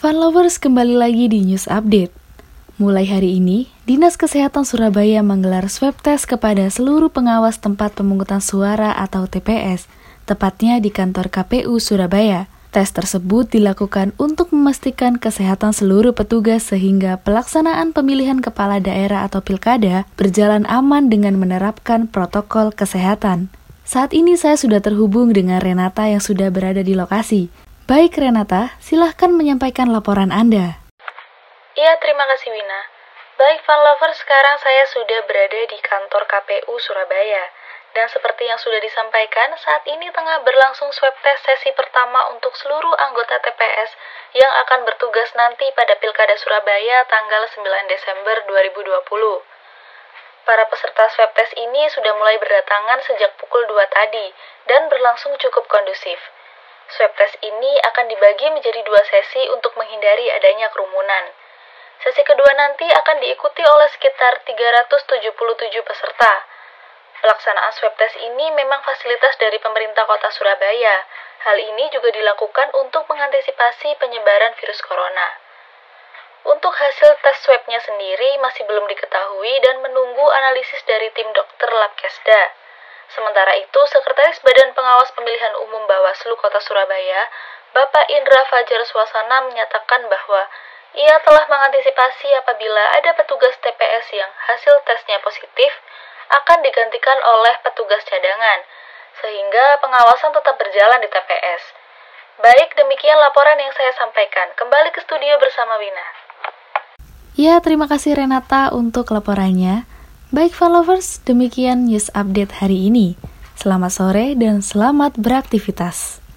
Fun lovers kembali lagi di News Update. Mulai hari ini, Dinas Kesehatan Surabaya menggelar swab test kepada seluruh pengawas tempat pemungutan suara atau TPS, tepatnya di kantor KPU Surabaya. Tes tersebut dilakukan untuk memastikan kesehatan seluruh petugas sehingga pelaksanaan pemilihan kepala daerah atau pilkada berjalan aman dengan menerapkan protokol kesehatan. Saat ini saya sudah terhubung dengan Renata yang sudah berada di lokasi. Baik Renata, silahkan menyampaikan laporan Anda. Iya, terima kasih Wina. Baik Fun Lover, sekarang saya sudah berada di kantor KPU Surabaya. Dan seperti yang sudah disampaikan, saat ini tengah berlangsung swab test sesi pertama untuk seluruh anggota TPS yang akan bertugas nanti pada Pilkada Surabaya tanggal 9 Desember 2020. Para peserta swab test ini sudah mulai berdatangan sejak pukul 2 tadi dan berlangsung cukup kondusif. Swab test ini akan dibagi menjadi dua sesi untuk menghindari adanya kerumunan. Sesi kedua nanti akan diikuti oleh sekitar 377 peserta. Pelaksanaan swab test ini memang fasilitas dari pemerintah kota Surabaya. Hal ini juga dilakukan untuk mengantisipasi penyebaran virus corona. Untuk hasil tes swabnya sendiri masih belum diketahui dan menunggu analisis dari tim dokter Labkesda. Sementara itu, Sekretaris Badan Pengawas Pemilihan Umum Bawaslu Kota Surabaya, Bapak Indra Fajar Swasana menyatakan bahwa ia telah mengantisipasi apabila ada petugas TPS yang hasil tesnya positif akan digantikan oleh petugas cadangan, sehingga pengawasan tetap berjalan di TPS. Baik, demikian laporan yang saya sampaikan. Kembali ke studio bersama Wina. Ya, terima kasih Renata untuk laporannya. Baik followers, demikian news update hari ini. Selamat sore dan selamat beraktivitas.